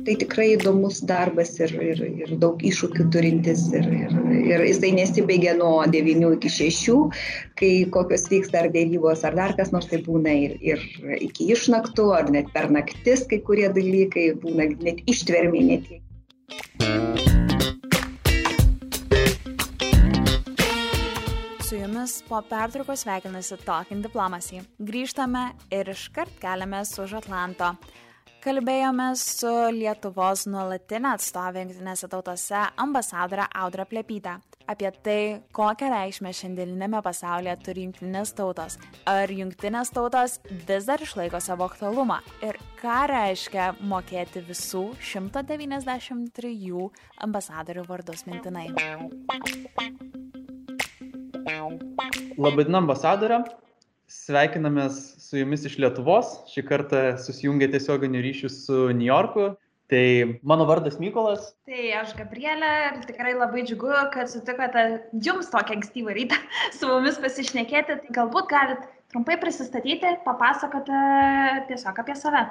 Tai tikrai įdomus darbas ir, ir, ir daug iššūkių turintis ir, ir, ir jisai nesibaigia nuo 9 iki 6, kai kokios vyksta ar dėrybos ar dar kas nors, tai būna ir, ir iki išnaktų, ar net per naktis kai kurie dalykai, būna net ištvermiai net. Su jumis po pertraukos sveikinasi Talking Diplomacy. Grįžtame ir iškart keliamės už Atlanto. Kalbėjome su lietuvos nuolatinė atstovė jungtinėse tautose ambasadore audra plepyte apie tai kokią reikšmę šiandieninėme pasaulyje turi jungtinės tautos. Ar jungtinės tautos vis dar išlaiko savo aktualumą? Ir ką reiškia mokėti visų šimto devyniasdešimt trijų ambasadorių vardus mintinai Labadiena ambasadorė, Sveikinamės su jumis iš Lietuvos. Šį kartą susijungė tiesioginių ryšių su New Yorku. Tai mano vardas Mykolas. Tai aš Gabrielė ir tikrai labai džiugu, kad sutikote jums tokį ankstyvą rytą su mumis pasišnekėti. Tai galbūt galit trumpai prisistatyti, papasakoti tiesiog apie save.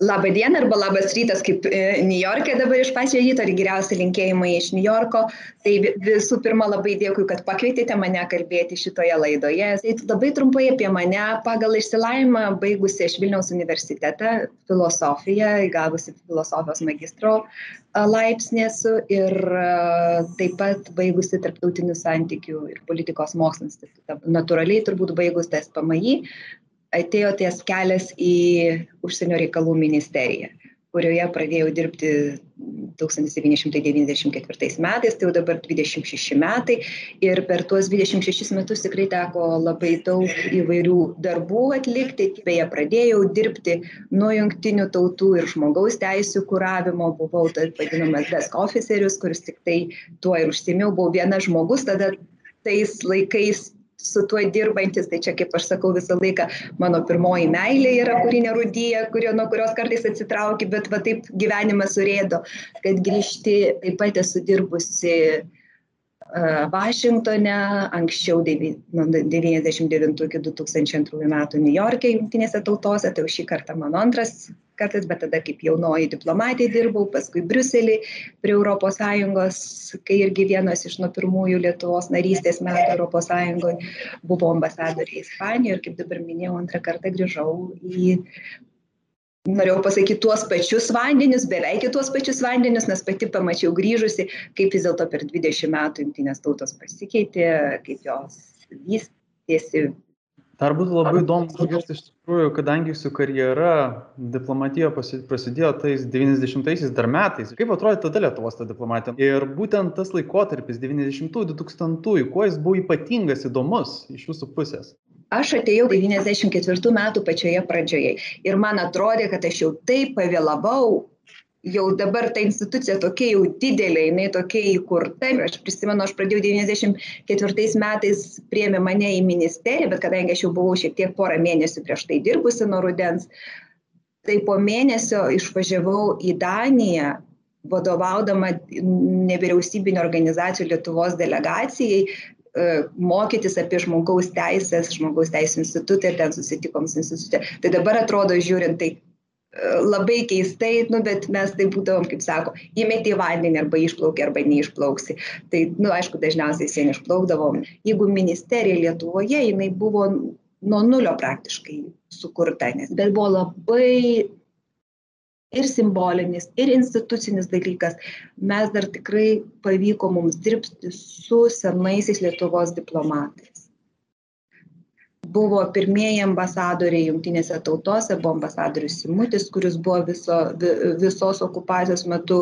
Labą dieną arba labas rytas, kaip e, New York'e dabar iš pačio ryto ir geriausi linkėjimai iš New Yorko. Tai visų pirma labai dėkui, kad pakvietėte mane kalbėti šitoje laidoje. Tai labai trumpai apie mane. Pagal išsilaimą baigusi iš Vilniaus universitetą filosofiją, įgavusi filosofijos magistro laipsnį esu ir taip pat baigusi tarptautinių santykių ir politikos mokslo institutą. Natūraliai turbūt baigus tas PMI, atėjo ties kelias į užsienio reikalų ministeriją, kurioje pradėjau dirbti 1994 metais, tai jau dabar 26 metai. Ir per tuos 26 metus tikrai teko labai daug įvairių darbų atlikti. Beje, pradėjau dirbti nuo jungtinių tautų ir žmogaus teisų kūravimo. Buvau taip vadinamas desk officerius, kuris tik tai tuo ir užsimiau. Buvau viena žmogus tada tais laikais su tuo dirbantis, tai čia, kaip aš sakau, visą laiką mano pirmoji meilė yra kūrinė rūdyje, kurio, nuo kurios kartais atsitrauki, bet va taip gyvenimas surėdo, kad grįžti, taip pat esu dirbusi Vašingtone, anksčiau nuo 99 iki 2002 metų New York'e, jungtinėse tautose, tai jau šį kartą mano antras kartas, bet tada kaip jaunoji diplomatė dirbau, paskui Briuselį prie ES, kai irgi vienas iš nuo pirmųjų Lietuvos narystės metų ES buvo ambasadoriai Ispanijoje ir kaip dabar minėjau, antrą kartą grįžau į norėjau pasakyti tuos pačius vandenius, beveik tuos pačius vandenius, nes pati pamačiau grįžusi, kaip vis dėlto per 20 metų jungtinės tautos pasikeitė, kaip jos vystėsi. Dar būtų labai įdomu išgirsti iš tikrųjų, kadangi jūsų karjera diplomatijoje prasidėjo tais 90-aisiais dar metais. Kaip atrodė tada Lietuvos ta diplomatija? Ir būtent tas laikotarpis 90-2000, kuo jis buvo ypatingas, įdomus iš jūsų pusės? aš atėjau 94 metų pačioje pradžioje ir man atrodė, kad aš jau taip pavėlavau, jau dabar ta institucija tokia jau didelė, jinai tokia įkurta. Aš prisimenu, aš pradėjau 94 metais, priėmė mane į ministeriją, bet kadangi aš jau buvau šiek tiek porą mėnesių prieš tai dirbusi nuo rudens, tai po mėnesio išvažiavau į Daniją vadovaudama nevyriausybinio organizacijų Lietuvos delegacijai, E, mokytis apie žmogaus teisės, žmogaus teisų institutą ir ten susitikom su institutė. Tai dabar atrodo, žiūrint, tai labai keistai, nu, bet mes tai būdavom, kaip sako, įmeti į vandenį arba išplauki, arba neišplauksi. Tai, nu, aišku, dažniausiai sen išplaukdavom. Jeigu ministerija Lietuvoje, jinai buvo nuo nulio praktiškai sukurta, nes bet buvo labai ir simbolinis, ir institucinis dalykas. Mes dar tikrai pavyko mums dirbti su senaisiais Lietuvos diplomatais buvo pirmieji ambasadoriai jungtinėse tautose, buvo ambasadorius Simutis, kuris buvo viso, visos okupacijos metu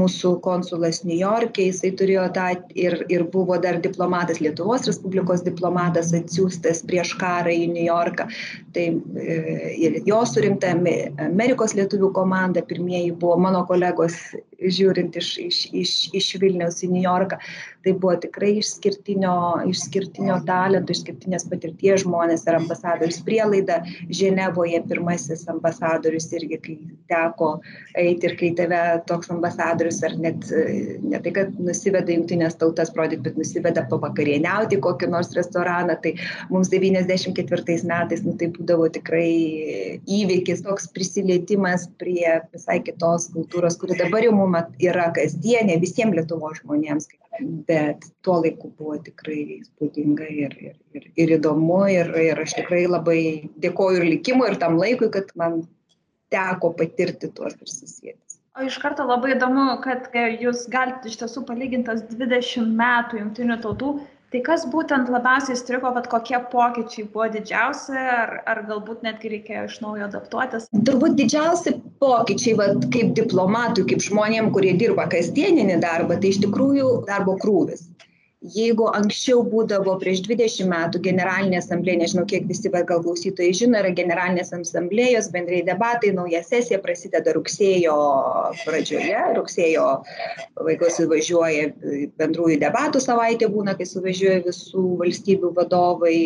mūsų konsulas New York'e, jisai turėjo tą ir, ir buvo dar diplomatas, Lietuvos Respublikos diplomatas atsiųstas prieš karą į New Yorką. Tai e, ir jo surinkta Amerikos lietuvių komanda, pirmieji buvo mano kolegos žiūrint iš, iš, iš, iš Vilniaus į New Yorką. Tai buvo tikrai išskirtinio, išskirtinio talento, išskirtinės patirties žmonės ir ambasadorius prielaida. Ženevoje pirmasis ambasadorius irgi, kai teko eiti ir kai tave toks ambasadorius ar net ne tai, kad nusiveda jungtinės tautas prodyti, bet nusiveda pavakarieniauti kokį nors restoraną, tai mums 94 metais, nu, tai būdavo tikrai įvykis, toks prisilietimas prie visai kitos kultūros, kuri dabar jau mums yra kasdienė visiems Lietuvo žmonėms, bet tuo laiku buvo tikrai įspūdinga ir, ir, ir, ir įdomu ir, ir aš tikrai labai dėkoju ir likimui, ir tam laikui, kad man teko patirti tuos susijęti. O iš karto labai įdomu, kad jūs galite iš tiesų palygintas 20 metų jungtinių tautų tai kas būtent labiausiai įstrigo vat kokie pokyčiai buvo didžiausi ar ar galbūt netgi reikėjo iš naujo adaptuotis? Turbūt didžiausi pokyčiai vat kaip diplomatui kaip žmonėm kurie dirba kasdieninį darbą tai iš tikrųjų darbo krūvis jeigu anksčiau būdavo prieš dvidešim metų generalinė asamblėja nežinau kiek visi bet gal klausytojai žino yra generalinės asamblėjos bendrieji debatai nauja sesija prasideda rugsėjo pradžioje rugsėjo pabaigoj suvažiuoja bendrųjų debatų savaitė būna kai suvažiuoja visų valstybių vadovai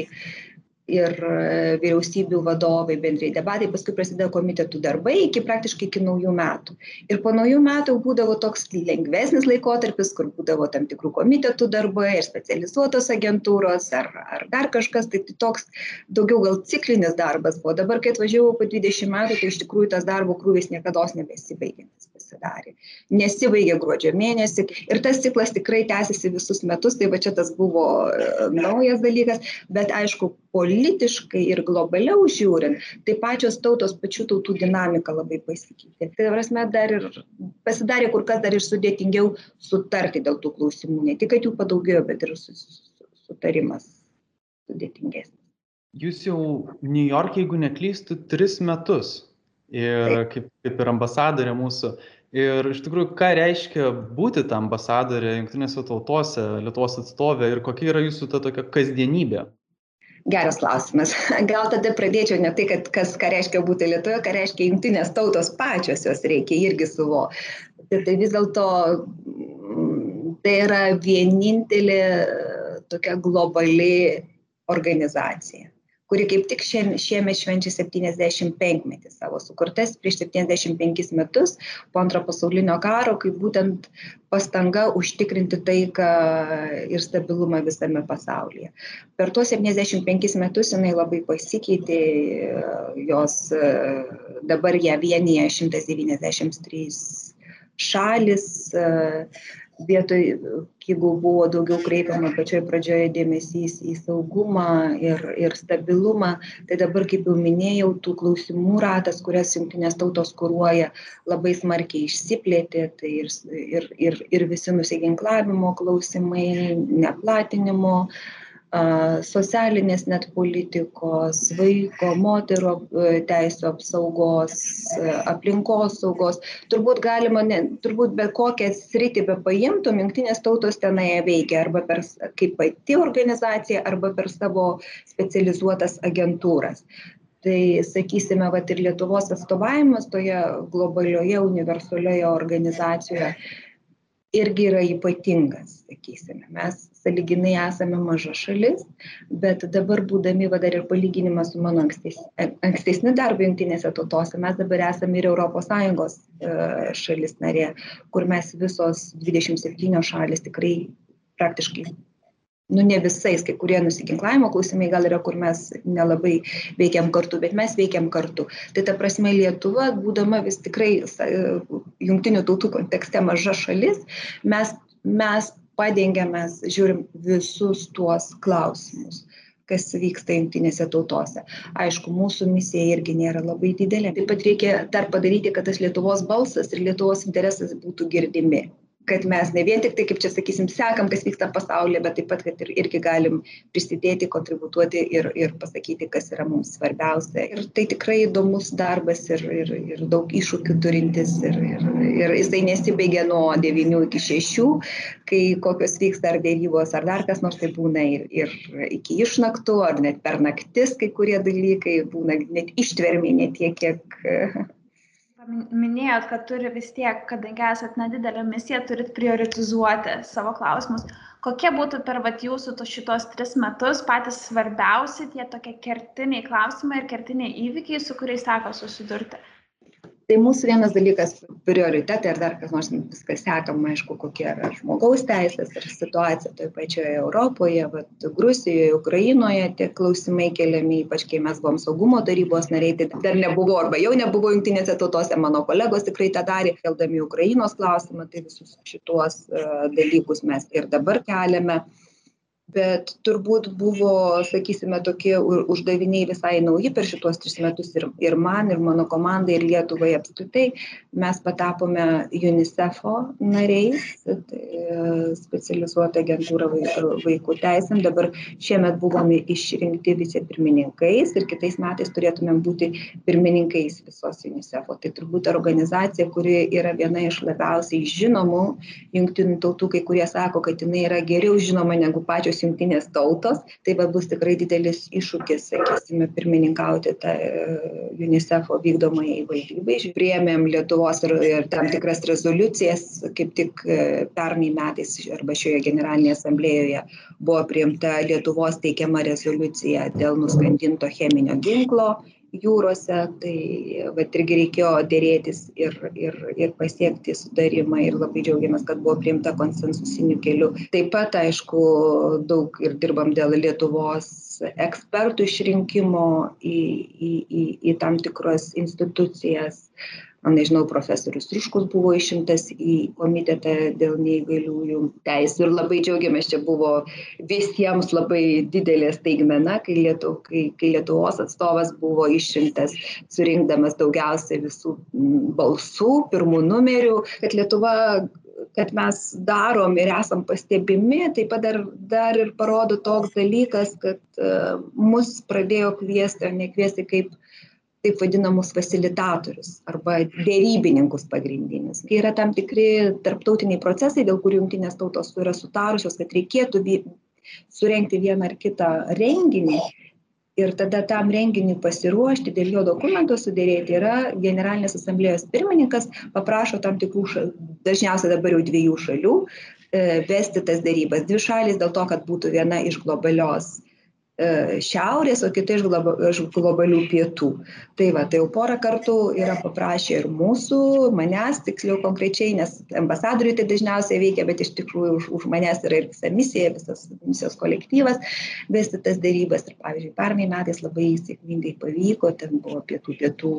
ir e, vyriausybių vadovai bendrieji debatai paskui prasideda komitetų darbai iki praktiškai iki naujų metų. Ir po naujų metų būdavo toks lengvesnis laikotarpis kur būdavo tam tikrų komitetų darbai ir specializuotos agentūros ar ar dar kažkas. Tai toks daugiau gal ciklinis darbas buvo. Dabar kai atvažiavau po dvidešim metų tai iš tikrųjų tas darbo krūvis niekados nebesibaigiantis pasidarė nesibaigė gruodžio mėnesį ir tas ciklas tikrai tęsiasi visus metus tai va čia tas buvo e, naujas dalykas bet aišku politiškai ir globaliau žiūrint, tai pačios tautos, pačių tautų dinamika labai pasikeitė. Tai prasme, dar ir pasidarė kur kas dar ir sudėtingiau sutarti dėl tų klausimų. Ne tik, kad jų padaugėjo, bet ir sutarimas sudėtingesnis. Jūs jau New York, jeigu neklystu, tris metus. Ir kaip, kaip ir ambasadorė mūsų. Ir iš tikrųjų, ką reiškia būti tą ambasadorę jungtinėse tautose, Lietuvos atstovė ir kokia yra jūsų ta tokia kasdienybė? Geras klausimas. Gal tada pradėčiau ne tai, kad kas, ką reiškia būti Lietuvoje, ką reiškia jungtinės tautos pačios, jos reikia irgi suvokti. Tai, tai vis dėlto mm, tai yra vienintelė tokia globali organizacija kuri kaip tik šiemet švenčia 75 metį savo sukurtas prieš 75 metus po antro pasaulinio karo, kai būtent pastanga užtikrinti taiką ir stabilumą visame pasaulyje. Per tuos 75 metus jinai labai pasikeitė, jos dabar ją vienyje 193 šalis, vietoj, jeigu buvo daugiau kreipiama pačioj pradžioje dėmesys į saugumą ir, ir stabilumą, tai dabar, kaip jau minėjau, tų klausimų ratas, kurias jungtinės tautos kūruoja, labai smarkiai išsiplėtė, tai ir, ir, ir, ir visi nusiginklavimo klausimai, neplatinimo, socialinės net politikos, vaiko, moterų teisų apsaugos, aplinkos saugos. Turbūt galima, ne, turbūt bet kokią sritį be paimtum, jungtinės tautos tenai veikia arba per, kaip pati organizacija, arba per savo specializuotas agentūras. Tai sakysime, va ir Lietuvos atstovavimas toje globalioje universalioje organizacijoje irgi yra ypatingas, sakysime. Mes saliginai esame maža šalis, bet dabar būdami, va dar ir palyginimas su mano ankstesniu ankstesni darbu jungtinėse tautose, mes dabar esame ir ES e, šalis narė, kur mes visos 27 šalis tikrai praktiškai nu ne visais, kai kurie nusiginklavimo klausimai gal yra, kur mes nelabai veikiam kartu, bet mes veikiam kartu. Tai ta prasme Lietuva, būdama vis tikrai jungtinių tautų kontekste maža šalis, mes, mes padengiam, mes žiūrim visus tuos klausimus kas vyksta jungtinėse tautose. Aišku, mūsų misija irgi nėra labai didelė. Taip pat reikia dar padaryti, kad tas Lietuvos balsas ir Lietuvos interesas būtų girdimi kad mes ne vien tik tai, kaip čia sakysim, sekam, kas vyksta pasaulyje, bet taip pat, kad ir, irgi galim prisidėti, kontributuoti ir, ir pasakyti, kas yra mums svarbiausia. Ir tai tikrai įdomus darbas ir, ir, ir daug iššūkių turintis. Ir, ir, ir jisai nesibaigia nuo 9 iki 6, kai kokios vyksta ar dėrybos, ar dar kas nors tai būna ir, ir iki išnaktų, ar net per naktis kai kurie dalykai būna net ištvermė, net tiek, kiek Minėjot, kad turi vis tiek, kadangi esate nedidelė misija, turit prioritizuoti savo klausimus. Kokie būtų per vat, jūsų šitos tris metus patys svarbiausi tie tokie kertiniai klausimai ir kertiniai įvykiai, su kuriais teko susidurti? Tai mūsų vienas dalykas prioritetai ar dar kas nors viską sekam aišku kokie yra žmogaus teisės ir situacija toj pačioje europoje vat gruzijoje ukrainoje tie klausimai keliami ypač kai mes buvom saugumo tarybos nariai tai dar nebuvo arba jau nebuvo jungtinėse tautose mano kolegos tikrai tą darė keldami ukrainos klausimą tai visus šituos e, dalykus mes ir dabar keliame bet turbūt buvo sakysime tokie uždaviniai visai nauji per šituos tris metus ir ir man ir mano komandai ir lietuvai apskritai. Mes patapome unicefo nariais tai specializuota agentūra vaikų teisėm. Dabar šiemet buvome išrinkti vicepirmininkais ir kitais metais turėtumėm būti pirmininkais visos unicefo. Tai turbūt organizacija kuri yra viena iš labiausiai žinomų jungtinių tautų kai kurie sako kad jinai yra geriau žinoma negu pačios jungtinės tautos tai va bus tikrai didelis iššūkis sakysime pirmininkauti tai unicefo vykdomajai valdybai. Priėmėm lietuvos ir ir tam tikras rezoliucijas kaip tik e, pernai metais arba šioje generalinėje asamblėjoje buvo priimta lietuvos teikiama rezoliucija dėl nuskandinto cheminio ginklo jūrose tai vat irgi reikėjo derėtis ir ir ir pasiekti sutarimą ir labai džiaugiamės kad buvo priimta konsensusiniu keliu. Taip pat aišku daug ir dirbam dėl lietuvos ekspertų išrinkimo į į į į tam tikras institucijas nežinau profesorius Riškus buvo išimtas į komitetą dėl neįgaliųjų teisų ir labai džiaugiamės, čia buvo visiems labai didelė staigmena, kai, Lietu, kai, kai Lietuvos atstovas buvo išrinktas, surinkdamas daugiausiai visų balsų, pirmų numerių, kad Lietuva kad mes darom ir esam pastebimi, taip pat dar, dar ir parodo toks dalykas, kad uh, mus pradėjo kviesti, o ne kviesti kaip taip vadinamus fasilitatorius arba dėrybininkus pagrindinius. Kai yra tam tikri tarptautiniai procesai, dėl kurių jungtinės tautos yra sutarusios, kad reikėtų surenkti vieną ar kitą renginį ir tada tam renginiui pasiruošti, dėl jo dokumento sudėrėti, yra generalinės asamblėjos pirmininkas, paprašo tam tikrų, šal, dažniausiai dabar jau dviejų šalių, e, vesti tas darybas. Dvi šalis dėl to, kad būtų viena iš globalios E, šiaurės, o kita iš globalių pietų. Tai va, tai jau porą kartų yra paprašę ir mūsų, manęs, tiksliau konkrečiai, nes ambasadoriui tai dažniausiai veikia, bet iš tikrųjų už, už manęs yra ir visa misija, visas misijos kolektyvas vesti tas darybas. Ir pavyzdžiui, pernai metais labai sėkmingai pavyko, ten buvo pietų pietų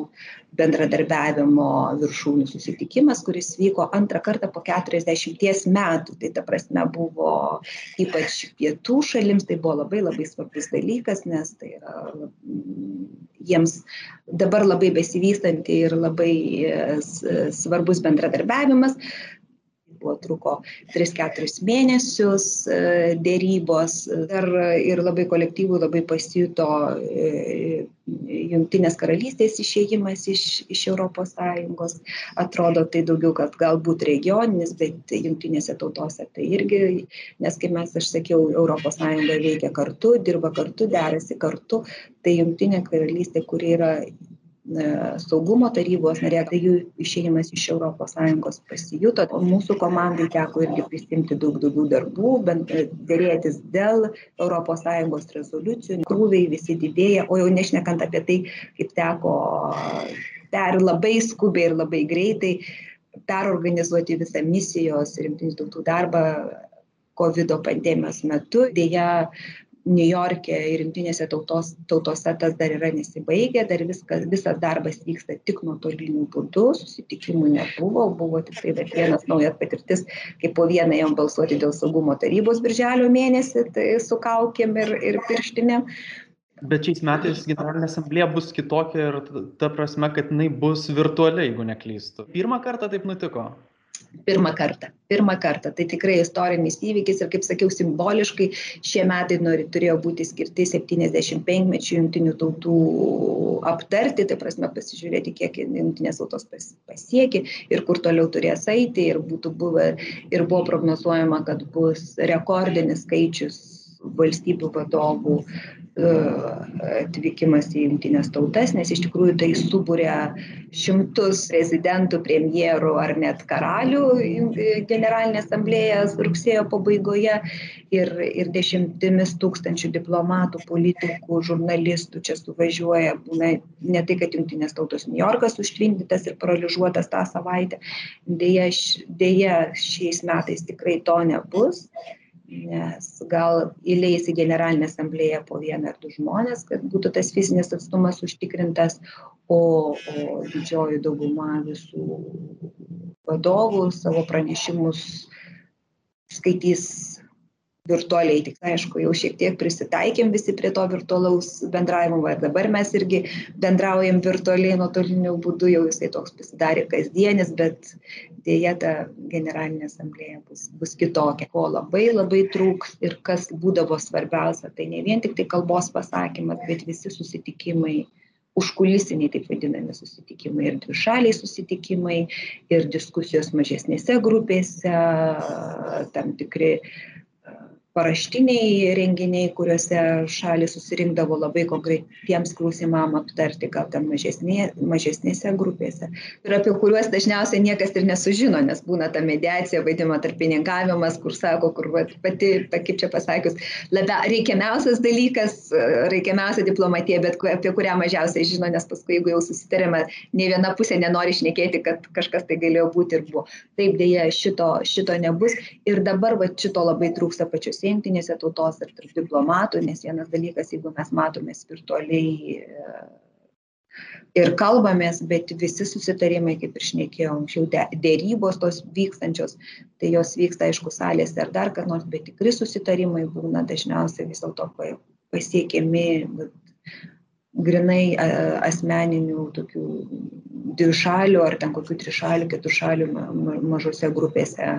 bendradarbiavimo viršūnių susitikimas, kuris vyko antrą kartą po 40 metų. Tai ta prasme buvo ypač pietų šalims, tai buvo labai labai svarbus dalykas, nes tai yra jiems dabar labai besivystanti ir labai e, svarbus bendradarbiavimas buvo truko 3-4 mėnesius e, dėrybos dar ir labai kolektyvų labai pasijuto e, Junktinės karalystės išėjimas iš, iš Sąjungos. Atrodo tai daugiau, kad galbūt regioninis, bet jungtinėse tautose tai irgi, nes kaip mes, aš sakiau, Sąjunga veikia kartu, dirba kartu, derasi kartu. Tai Junktinė karalystė, kuri yra saugumo tarybos narė, tai jų išėjimas iš ES pasijuto. O mūsų komandai teko irgi prisimti daug daugiau darbų, bent dėrėtis dėl ES rezoliucijų. Krūviai visi didėja, o jau nešnekant apie tai, kaip teko per labai skubiai ir labai greitai perorganizuoti visą misijos ir jungtinių tautų darbą COVID pandemijos metu. Deja, niujorke ir jungtinėse tautos tautose tas dar yra nesibaigę dar viskas visas darbas vyksta tik nuotoliniu būdu susitikimų nebuvo buvo tiktai dar vienas naujas patirtis kai po vieną ėjom balsuoti dėl saugumo tarybos birželio mėnesį tai su kaukėm ir ir pirštinėm Bet šiais metais generalinė asamblėja bus kitokia ir ta prasme, kad jinai bus virtualiai, jeigu neklystu. Pirmą kartą taip nutiko pirmą kartą pirmą kartą. Tai tikrai istorinis įvykis ir kaip sakiau simboliškai šie metai nori turėjo būti skirti septyniasdešim penkmečiui jungtinių tautų aptarti ta prasme pasižiūrėti kiek jungtinės tautos pas pasiekė ir kur toliau turės eiti. Ir būtų buvę ir buvo prognozuojama kad bus rekordinis skaičius valstybių vadovų atvykimas į jungtinės tautas, nes iš tikrųjų tai subūrė šimtus prezidentų, premjerų ar net karalių generalinė asamblėja rugsėjo pabaigoje ir, ir dešimtimis tūkstančių diplomatų, politikų, žurnalistų čia suvažiuoja, būna ne tai, kad jungtinės tautos New Yorkas užtvindytas ir paralyžiuotas tą savaitę, dėja, dėja šiais metais tikrai to nebus nes gal įleis į generalinę asamblėją po vieną ar du žmones, kad būtų tas fizinis atstumas užtikrintas, o, o didžioji dauguma visų vadovų savo pranešimus skaitys virtualiai, tik aišku, jau šiek tiek prisitaikėm visi prie to virtualaus bendravimo, ir dabar mes irgi bendraujam virtualiai nuotoliniu būdu, jau jisai toks pasidarė kasdienis, bet dėja ta generalinė asamblėja bus, bus kitokia, ko labai labai trūks ir kas būdavo svarbiausia, tai ne vien tik tai kalbos pasakymas, bet visi susitikimai užkulisiniai taip vadinami susitikimai ir dvišaliai susitikimai ir diskusijos mažesnėse grupėse, tam tikri paraštiniai renginiai kuriuose šalys susirinkdavo labai konkretiems klausimam aptarti gal ten mažesnė mažesnėse grupėse. Ir apie kuriuos dažniausiai niekas ir nesužino nes būna ta mediacija vadinama tarpininkavimas kur sako kur vat pati kaip čia pasakius labia reikiamiausias dalykas reikiamiausia diplomatija bet apie kurią mažiausiai žino nes paskui jeigu jau susitariama nei viena pusė nenori šnekėti kad kažkas tai galėjo būti ir buvo. Taip deja šito šito nebus. Ir dabar vat šito labai trūksta pačiose pačiose jungtinėse tautose ir tarp diplomatų, nes vienas dalykas, jeigu mes matomės virtualiai e, ir kalbamės, bet visi susitarimai, kaip ir šnekėjau anksčiau, dėrybos tos vykstančios, tai jos vyksta, aišku, salėse ar dar kad nors, bet tikri susitarimai būna dažniausiai vis dėlto pasiekiami grinai asmeninių tokių dvišalių ar ten kokių trišalių, keturšalių mažose grupėse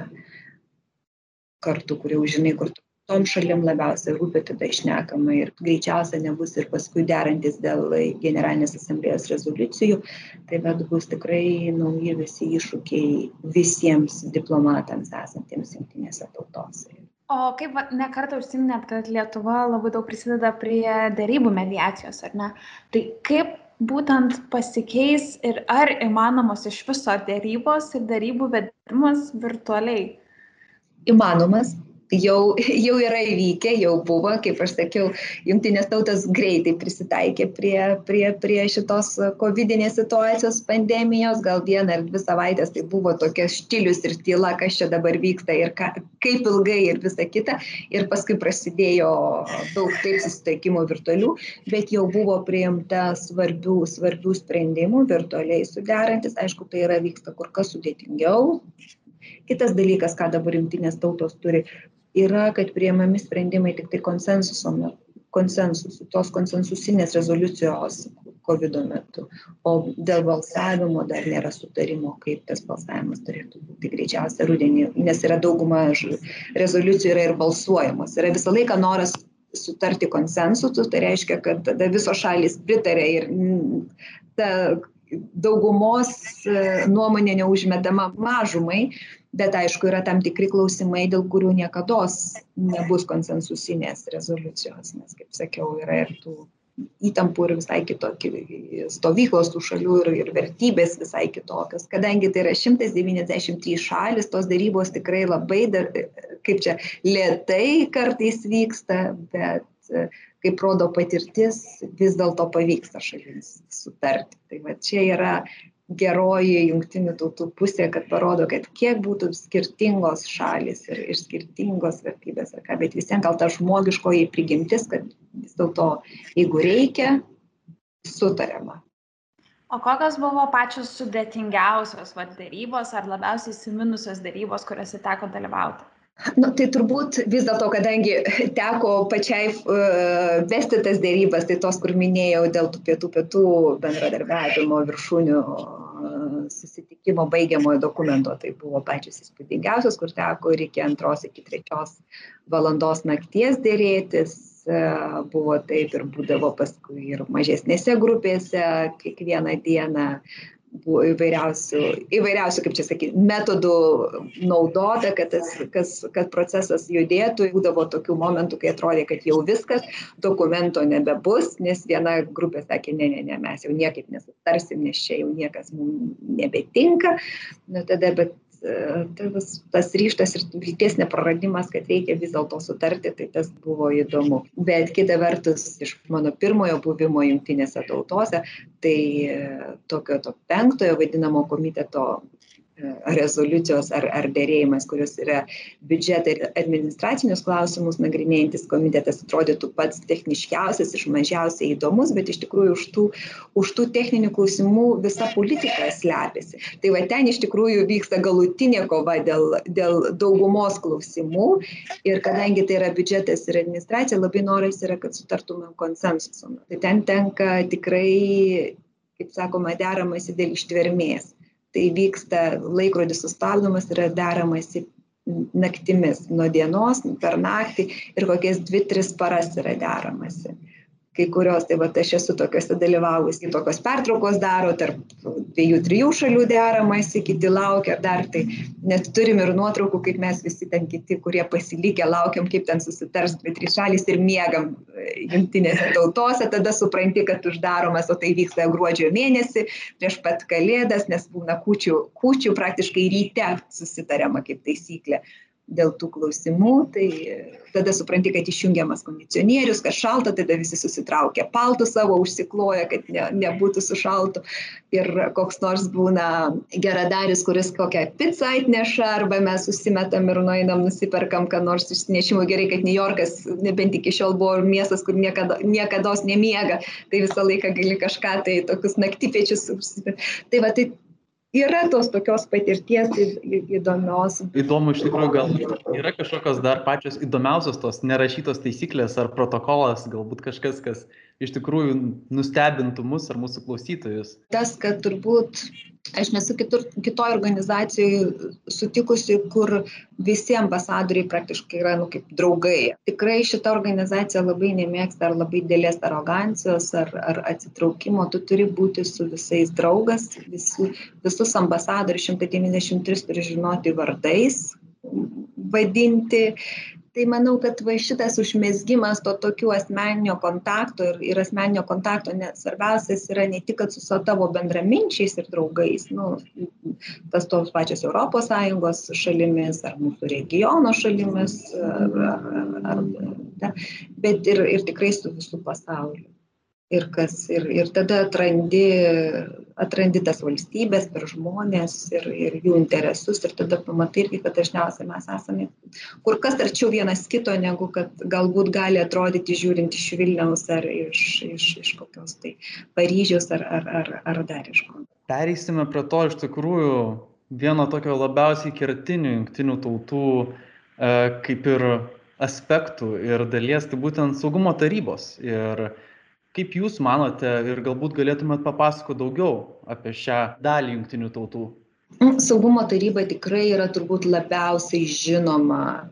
kartu, kur jau žinai, kur tu tom šalim labiausiai rūpi tada išnekama ir greičiausia nebus ir paskui derantis dėl generalinės asamblėjos rezoliucijų, tai bet bus tikrai nauji visi iššūkiai visiems diplomatams esantiems jungtinėse tautose. O kaip nekartą užsiminėt, kad Lietuva labai daug prisideda prie darybų mediacijos, ar ne? Tai kaip būtent pasikeis ir ar įmanomos iš viso darybos ir darybų vedimas virtualiai? Įmanomas, jau, jau yra įvykę, jau buvo, kaip aš sakiau, jungtinės tautos greitai prisitaikė prie, prie, prie šitos COVID-19 situacijos pandemijos, gal vieną ar dvi savaitės tai buvo tokia štilius ir tyla, kas čia dabar vyksta ir ka, kaip ilgai ir visa kita. Ir paskui prasidėjo daug taip susitaikymų virtualių, bet jau buvo priimta svarbių, svarbių sprendimų virtualiai suderantis. Aišku, tai yra vyksta kur kas sudėtingiau, Kitas dalykas, ką dabar jungtinės tautos turi, yra, kad priemami sprendimai tik tai konsensuso metu konsensusu, tos konsensusinės rezoliucijos COVID metu. O dėl balsavimo dar nėra sutarimo, kaip tas balsavimas turėtų būti greičiausia rudenį, nes yra dauguma rezoliucijų yra ir balsuojamos. Yra visą laiką noras sutarti konsensusu, tai reiškia, kad tada visos šalis pritarė ir ta daugumos e, nuomonė neužmetama mažumai, bet aišku, yra tam tikri klausimai, dėl kurių niekada nebus konsensusinės rezoliucijos, nes, kaip sakiau, yra ir tų įtampų ir visai kitokie stovyklos tų šalių ir, ir vertybės visai kitokios. Kadangi tai yra 193 šalis, tos darybos tikrai labai, dar, kaip čia, lietai kartais vyksta, bet kaip rodo patirtis, vis dėlto pavyksta šalims sutarti. Tai va čia yra geroji jungtinių tautų pusė, kad parodo, kad kiek būtų skirtingos šalis ir, ir skirtingos vertybės, ką, bet visiems gal ta žmogiškoji prigimtis, kad vis dėlto, jeigu reikia, sutariama. O kokios buvo pačios sudėtingiausios va, darybos ar labiausiai įsiminusios darybos, kuriuose teko dalyvauti? Nu, tai turbūt vis dėlto, kadangi teko pačiai uh, vesti tas dėrybas, tai tos, kur minėjau dėl tų pietų-pietų bendradarbiavimo viršūnių uh, susitikimo baigiamojo dokumento, tai buvo pačios įspūdingiausios, kur teko iki antros, iki trečios valandos nakties dėrėtis. Uh, buvo taip ir būdavo paskui ir mažesnėse grupėse kiekvieną dieną buvo įvairiausių, įvairiausių, kaip čia sakyti, metodų naudota, kad, tas, kas, kad procesas judėtų. Būdavo tokių momentų, kai atrodė, kad jau viskas, dokumento nebebus, nes viena grupė sakė, ne, ne, ne, mes jau niekaip nesutarsim, nes čia jau niekas mums nebetinka. Na, tada, bet tas, tas ryštas ir vilties nepraradimas, kad reikia vis dėlto sutarti, tai tas buvo įdomu. Bet kita vertus, iš mano pirmojo buvimo jungtinėse tautose, tai tokio to penktojo vadinamo komiteto rezoliucijos ar, ar dėrėjimas, kurios yra biudžetą ir administracinius klausimus nagrinėjantis komitetas, atrodytų pats techniškiausias, iš mažiausiai įdomus, bet iš tikrųjų už tų, už tų techninių klausimų visa politika slepiasi. Tai va ten iš tikrųjų vyksta galutinė kova dėl, dėl daugumos klausimų ir kadangi tai yra biudžetas ir administracija, labai noras yra, kad sutartumėm konsensusą. Tai ten tenka tikrai, kaip sakoma, deramasi dėl ištvermės tai vyksta laikrodis sustabdomas yra deramasi naktimis nuo dienos per naktį ir kokias dvi tris paras yra deramasi kai kurios, tai va aš esu tokiuose dalyvavusi, tokios pertraukos daro, tarp dviejų, trijų šalių deramasi, kiti laukia dar, tai net turim ir nuotraukų, kaip mes visi ten kiti, kurie pasilikę, laukiam, kaip ten susitars dvi, trys šalys ir miegam e, jungtinėse tautose, tada supranti, kad uždaromas, o tai vyksta gruodžio mėnesį, prieš pat kalėdas, nes būna kučių, kučių praktiškai ryte susitariama kaip taisyklė dėl tų klausimų, tai tada supranti, kad išjungiamas kondicionierius, kad šalta, tada visi susitraukia paltų savo, užsikloja, kad ne, nebūtų sušaltų. Ir koks nors būna geradaris, kuris kokią pizzą atneša, arba mes susimetam ir nueinam, nusiperkam, ką nors išsinešimų. Gerai, kad New Yorkas nebent iki šiol buvo miestas, kur niekada, niekada nemiega, tai visą laiką gali kažką, tai tokius naktypečius. Tai va, tai yra tos tokios patirties įdomios. Įdomu iš tikrųjų, gal yra kažkokios dar pačios įdomiausios tos nerašytos taisyklės ar protokolas, galbūt kažkas, kas iš tikrųjų nustebintų mus ar mūsų klausytojus? Tas, kad turbūt aš nesu kitur, kitoj organizacijai sutikusi, kur visi ambasadoriai praktiškai yra nu, kaip draugai. Tikrai šita organizacija labai nemėgsta ar labai dėlės arogancijos ar, ar atsitraukimo, tu turi būti su visais draugas, visu, visus ambasadorius 193 turi žinoti vardais, vadinti, tai manau kad va šitas užmezgimas to tokių asmeninio kontakto ir, ir asmeninio kontakto, nes svarbiausias yra ne tik, kad su savo bendraminčiais ir draugais, nu, tas tos pačios ES šalimis ar mūsų regiono šalimis, ar, ar, ar, ar, bet ir, ir tikrai su visų pasauliu ir kas ir ir tada atrandi atrandi tas valstybes per žmones ir ir jų interesus ir tada pamatai irgi kad dažniausiai mes esame kur kas arčiau vienas kito negu kad galbūt gali atrodyti žiūrint iš vilniaus ar iš iš iš kokios tai paryžiaus ar ar ar ar dar iš ko pereisime prie to iš tikrųjų vieno tokio labiausiai kertinių jungtinių tautų e, kaip ir aspektų ir dalies tai būtent saugumo tarybos ir kaip jūs manote ir galbūt galėtumėt papasakot daugiau apie šią dalį jungtinių tautų? Mm, saugumo taryba tikrai yra turbūt labiausiai žinoma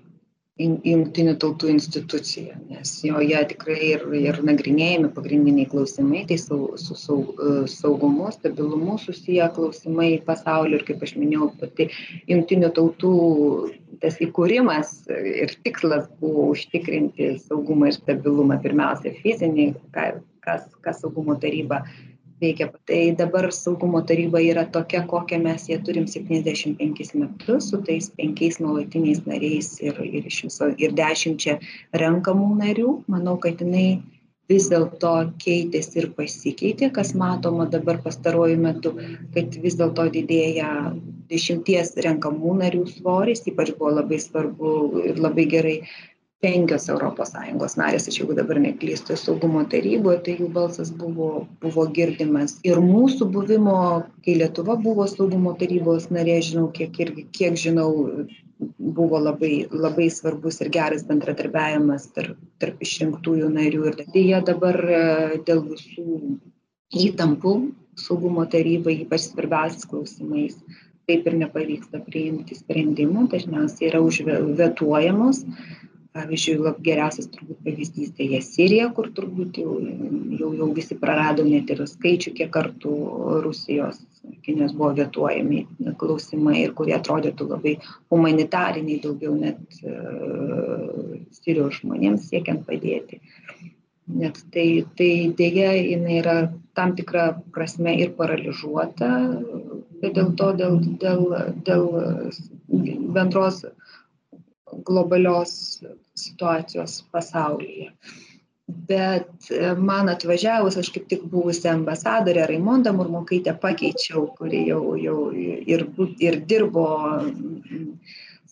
jungtinių tautų institucija, nes joje tikrai ir, ir nagrinėjami pagrindiniai klausimai, tai su, su saug, saugumu, stabilumu susiję klausimai pasaulio ir, kaip aš minėjau, pati jungtinių tautų tas įkūrimas ir tikslas buvo užtikrinti saugumą ir stabilumą, pirmiausia fizinį, kas, kas saugumo taryba veikia. Tai dabar saugumo taryba yra tokia, kokią mes ją turim 75 metus, su tais penkiais nuolatiniais nariais ir, ir viso ir dešimčia renkamų narių. Manau, kad jinai vis dėlto keitėsi ir pasikeitė, kas matoma dabar pastaruoju metu, kad vis dėlto didėja dešimties renkamų narių svoris, ypač buvo labai svarbu ir labai gerai penkios europos sąjungos narės aš jeigu dabar neklystu saugumo taryboje tai jų balsas buvo buvo girdimas. Ir mūsų buvimo kai lietuva buvo saugumo tarybos narė žinau kiek irgi kiek žinau buvo labai labai svarbus ir geras bendradarbiavimas tarp tarp išrinktųjų narių. Ir deja dabar e, dėl visų įtampų saugumo tarybai ypač svarbiausiais klausimais taip ir nepavyksta priimti sprendimų. Dažniausiai yra užvetuojamos pavyzdžiui lab geriausias turbūt pavyzdys tai jie sirija kur turbūt jau jau jau visi prarado net ir skaičių kiek kartų rusijos Kinijos buvo vietuojami klausimai ir kurie atrodytų labai humanitariniai, daugiau net uh, Sirijos žmonėms siekiant padėti. Net tai, tai dėja jinai yra tam tikra prasme ir paralyžiuota, bet dėl to, dėl, dėl, dėl bendros globalios situacijos pasaulyje. Bet e, man atvažiavus, aš kaip tik buvusi ambasadorė Raimonda Murmokaitė pakeičiau, kuri jau, jau ir, ir dirbo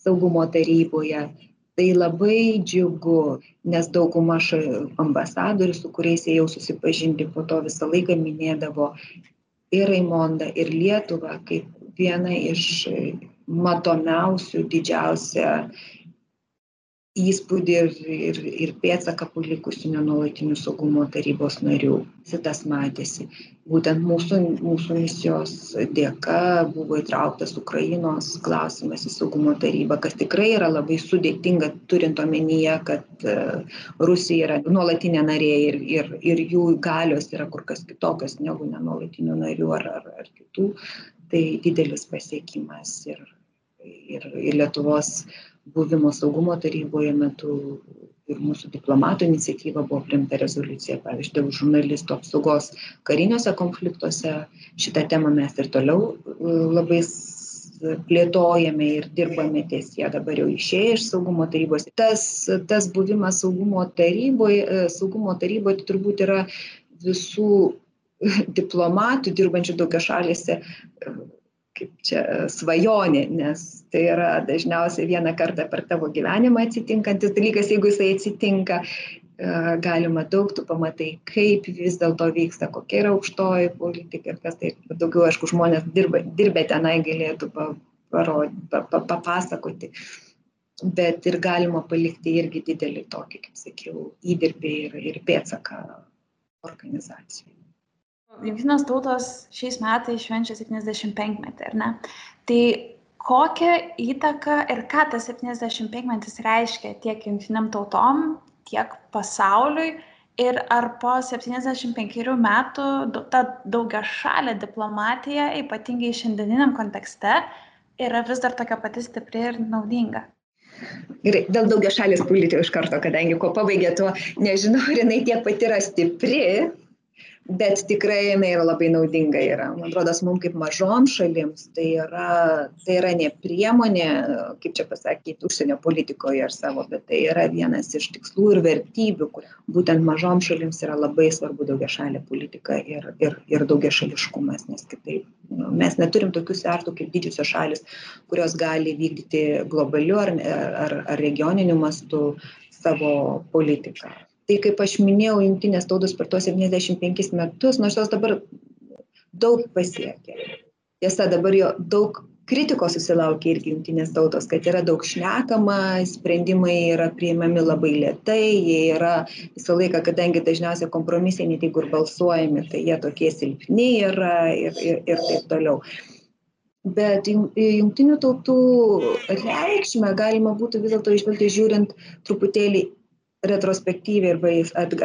saugumo taryboje. Tai labai džiugu, nes dauguma ambasadorių, su kuriais jau susipažinti, po to visą laiką minėdavo ir Raimondą, ir Lietuvą kaip vieną iš matomiausių, didžiausią įspūdį ir, ir, ir pėtsaką palikusių nenuolatinių saugumo tarybos narių. Šitas matėsi. Būtent mūsų, mūsų misijos dėka buvo įtrauktas Ukrainos klausimas į saugumo tarybą, kas tikrai yra labai sudėtinga, turint omenyje, kad e, Rusija yra nuolatinė narė ir, ir, ir jų galios yra kur kas kitokios negu nenuolatinių narių ar, ar, ar kitų. Tai didelis pasiekimas ir, ir, ir Lietuvos buvimo saugumo taryboje metu ir mūsų diplomatų iniciatyva buvo priimta rezoliucija, pavyzdžiui, dėl žurnalistų apsaugos kariniuose konfliktuose. Šitą temą mes ir toliau e, labai plėtojame ir dirbame ties ją dabar jau išėję iš saugumo tarybos. Tas, tas buvimas saugumo taryboje, saugumo taryboje tai turbūt yra visų diplomatų dirbančių daugia šalėse kaip čia svajonė, nes tai yra dažniausiai vieną kartą per tavo gyvenimą atsitinkantis dalykas, jeigu jisai atsitinka, e, galima daug, tu pamatai, kaip vis dėlto vyksta, kokia yra aukštoji politika ir kas tai daugiau, aišku, žmonės dirba, dirbę tenai galėtų papasakoti. Bet ir galima palikti irgi didelį tokį, kaip sakiau, įdirbį ir, ir pėtsaką organizacijai. Junktinės tautos šiais metais švenčia 75 metį, ar ne? Tai kokią įtaką ir ką tas 75 metis reiškia tiek jungtiniam tautom, tiek pasauliui ir ar po 75 metų ta daugia šalė diplomatija, ypatingai šiandieniniam kontekste, yra vis dar tokia pati stipri ir naudinga. Gerai, dėl daugia šalės politikos iš karto, kadangi ko pabaigė tuo, nežinau, ar jinai tiek pati yra stipri, bet tikrai jinai yra labai naudinga yra. Man atrodo, mums kaip mažom šalims tai yra, tai yra ne priemonė, kaip čia pasakyti, užsienio politikoje ar savo, bet tai yra vienas iš tikslų ir vertybių, kur būtent mažom šalims yra labai svarbu daugia šalė politika ir, ir, ir daugia šališkumas, nes kitaip nu, mes neturim tokių svertų kaip didžiosios šalis, kurios gali vykdyti globaliu ar, ar, ar regioniniu mastu savo politiką tai kaip aš minėjau jungtinės tautos per tuos septyniasdešim penkis metus nors jos dabar daug pasiekė. Tiesa dabar jo daug kritikos susilaukia irgi jungtinės tautos kad yra daug šnekama sprendimai yra priimami labai lėtai jie yra visą laiką kadangi dažniausiai kompromisai net jeigu ir balsuojami tai jie tokie silpni yra ir ir ir taip toliau. Bet jungtinių tautų reikšmę galima būtų vis dėlto įžvelgti žiūrint truputėlį retrospektyviai arba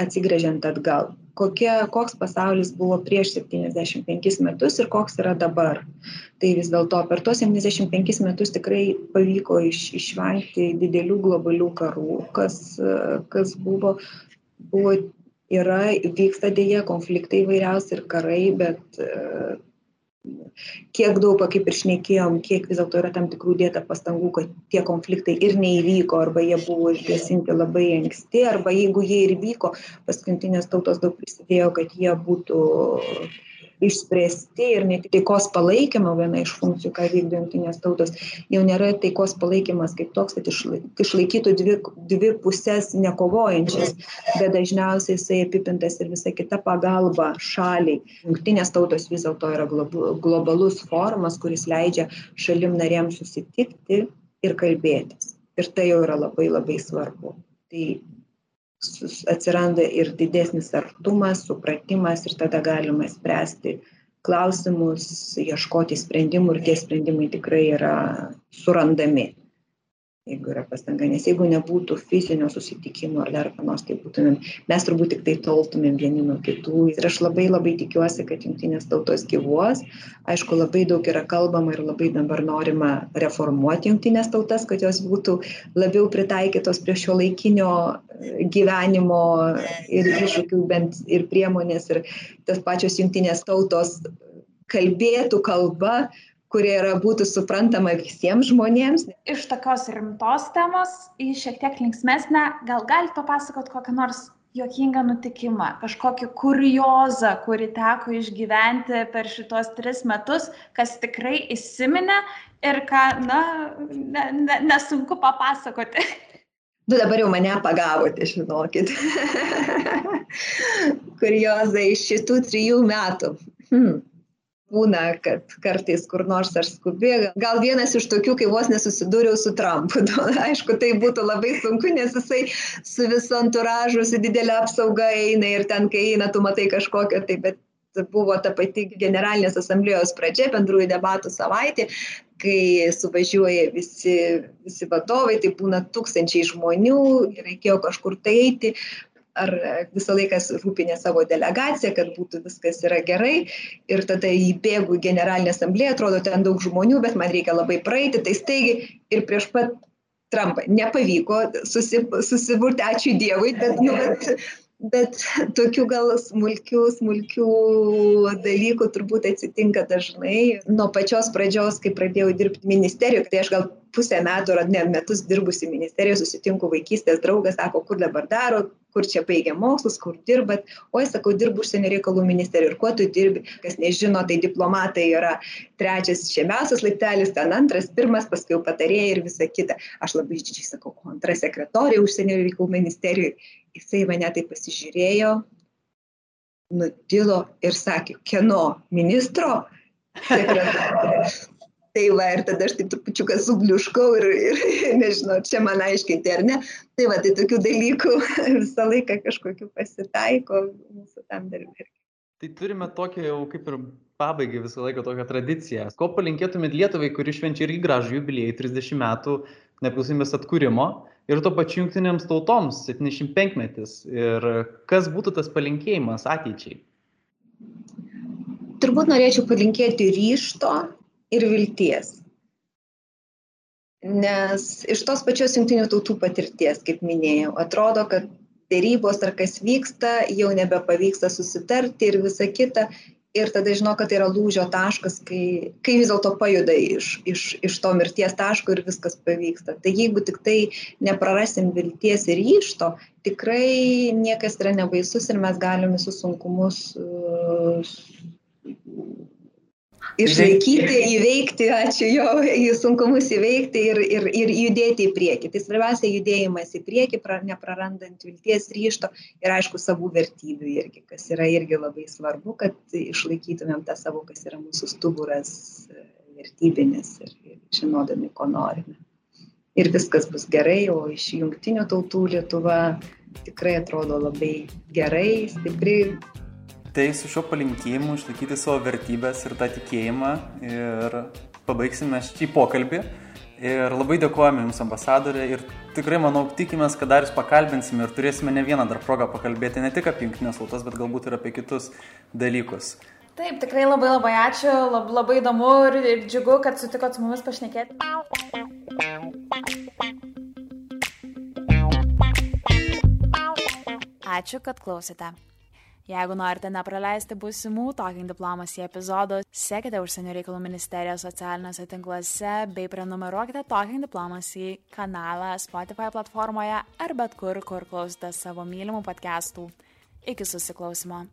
atsigręžiant atgal. Kokia koks pasaulis buvo prieš septyniasdešim penkis metus ir koks yra dabar? Tai vis dėlto per tuos septyniasdešim penkis metus tikrai pavyko iš išvengti didelių globalių karų kas kas buvo buvo yra vyksta deja konfliktai įvairiausi ir karai bet kiek daug, kaip ir šnekėjom, kiek vis dėlto yra tam tikrų dėta pastangų, kad tie konfliktai ir neįvyko, arba jie buvo išgesinti labai anksti, arba jeigu jie ir vyko, paskutinės tautos daug prisidėjo, kad jie būtų išspręsti ir ne tik taikos palaikymo viena iš funkcijų, ką vykdo jungtinės tautos, jau nėra taikos palaikymas kaip toks, kad išlaikytų dvi, dvi pusės nekovojančias, bet dažniausiai jisai apipintas ir visa kita pagalba šaliai. Jungtinės tautos vis dėlto yra globalus formas, kuris leidžia šalim narėms susitikti ir kalbėtis. Ir tai jau yra labai labai svarbu. Tai atsiranda ir didesnis artumas, supratimas ir tada galima spręsti klausimus, ieškoti sprendimų ir tie sprendimai tikrai yra surandami. Jeigu yra pastanga, nes jeigu nebūtų fizinio susitikimo ar dar panos, tai būtumėm, mes turbūt tik tai toltumėm vieni nuo kitų. Ir aš labai labai tikiuosi, kad jungtinės tautos gyvuos. Aišku, labai daug yra kalbama ir labai dabar norima reformuoti jungtinės tautas, kad jos būtų labiau pritaikytos prie šio laikinio e, gyvenimo ir iššūkių bent ir priemonės ir tas pačios jungtinės tautos kalbėtų kalba, kuri yra būtų suprantama visiems žmonėms. Iš tokios rimtos temos į šiek tiek linksmesnę, gal galite papasakot kokią nors juokingą nutikimą, kažkokį kuriozą, kurį teko išgyventi per šitos tris metus, kas tikrai įsiminė ir ką, na, ne, ne, nesunku papasakoti. Nu dabar jau mane pagavote, žinokit. Kuriozai iš šitų trijų metų. Hmm būna, kad kartais kur nors aš skubi. Gal vienas iš tokių, kai vos nesusidūriau su Trumpu. Aišku, tai būtų labai sunku, nes jisai su visu anturažu, su didelė apsauga eina ir ten, kai eina, tu matai kažkokią, tai bet buvo ta pati generalinės asamblėjos pradžia, bendrųjų debatų savaitė, kai suvažiuoja visi, visi vadovai, tai būna tūkstančiai žmonių, reikėjo kažkur tai eiti, ar visą laiką rūpinė savo delegaciją, kad būtų viskas yra gerai. Ir tada įbėgu į generalinę asamblėją, atrodo, ten daug žmonių, bet man reikia labai praeiti, tai staigi ir prieš pat Trumpą nepavyko susi, susiburti, ačiū Dievui, bet, nu, bet bet tokių gal smulkių, smulkių dalykų turbūt atsitinka dažnai. Nuo pačios pradžios, kai pradėjau dirbti ministerijoje, tai aš gal pusę metų ar ne metus dirbusi ministerijoje, susitinku vaikystės draugas, sako, kur dabar daro, kur čia baigia mokslus, kur dirbat. Oi, sakau, dirbu užsienio reikalų ministerijoje. Ir kuo tu dirbi? Kas nežino, tai diplomatai yra trečias žemiausias laiptelis, ten antras, pirmas, paskui jau patarėjai ir visa kita. Aš labai išdidžiai sakau, ko antra sekretorija užsienio reikalų ministerijoje. Jisai mane tai pasižiūrėjo, nutilo ir sakė, kieno ministro. Tai va, ir tada aš taip trupučiuką subliuškau ir, ir nežinau, čia man aiškinti ar ne. Tai va, tai tokių dalykų visą laiką kažkokiu pasitaiko mūsų tam darbė. Tai turime tokią jau kaip ir pabaigai visą laiką tokią tradiciją. Ko palinkėtumėt Lietuvai, kuri švenčia irgi gražų jubiliejų 30 metų nepriklausomybės atkūrimo ir to pačiu jungtinėms tautoms 75 metis. Ir kas būtų tas palinkėjimas ateičiai? Turbūt norėčiau palinkėti ryšto ir vilties. Nes iš tos pačios jungtinių tautų patirties, kaip minėjau, atrodo, kad dėrybos ar kas vyksta, jau nebepavyksta susitarti ir visa kita. Ir tada žinau, kad tai yra lūžio taškas, kai, kai vis dėlto pajuda iš, iš, iš to mirties taško ir viskas pavyksta. Tai jeigu tik tai neprarasim vilties ir ryšto, tikrai niekas yra nebaisus ir mes galime visus sunkumus uh, išlaikyti, įveikti, ačiū jo, jų sunkumus įveikti ir, ir, ir judėti į priekį. Tai svarbiausia judėjimas į priekį, pra, neprarandant vilties ryšto ir aišku savų vertybių irgi, kas yra irgi labai svarbu, kad išlaikytumėm tą savo, kas yra mūsų stuburas vertybinis ir, ir žinodami, ko norime. Ir viskas bus gerai, o iš jungtinių tautų Lietuva tikrai atrodo labai gerai, stipri, Tai su šiuo palinkėjimu išlaikyti savo vertybės ir tą tikėjimą ir pabaigsime šį pokalbį. Ir labai dėkojame Jums ambasadorė ir tikrai manau, tikimės, kad dar Jūs pakalbinsime ir turėsime ne vieną dar progą pakalbėti ne tik apie jungtinės tautas, bet galbūt ir apie kitus dalykus. Taip, tikrai labai labai ačiū, lab, labai įdomu ir, ir džiugu, kad sutikot su mumis pašnekėti. Ačiū, kad klausėte. Jeigu norite nepraleisti būsimų Talking Diplomacy epizodų, sekite užsienio reikalų ministerijos socialiniuose tinkluose bei prenumeruokite Talking Diplomacy kanalą Spotify platformoje ar bet kur, kur klausite savo mylimų podcastų. Iki susiklausimo.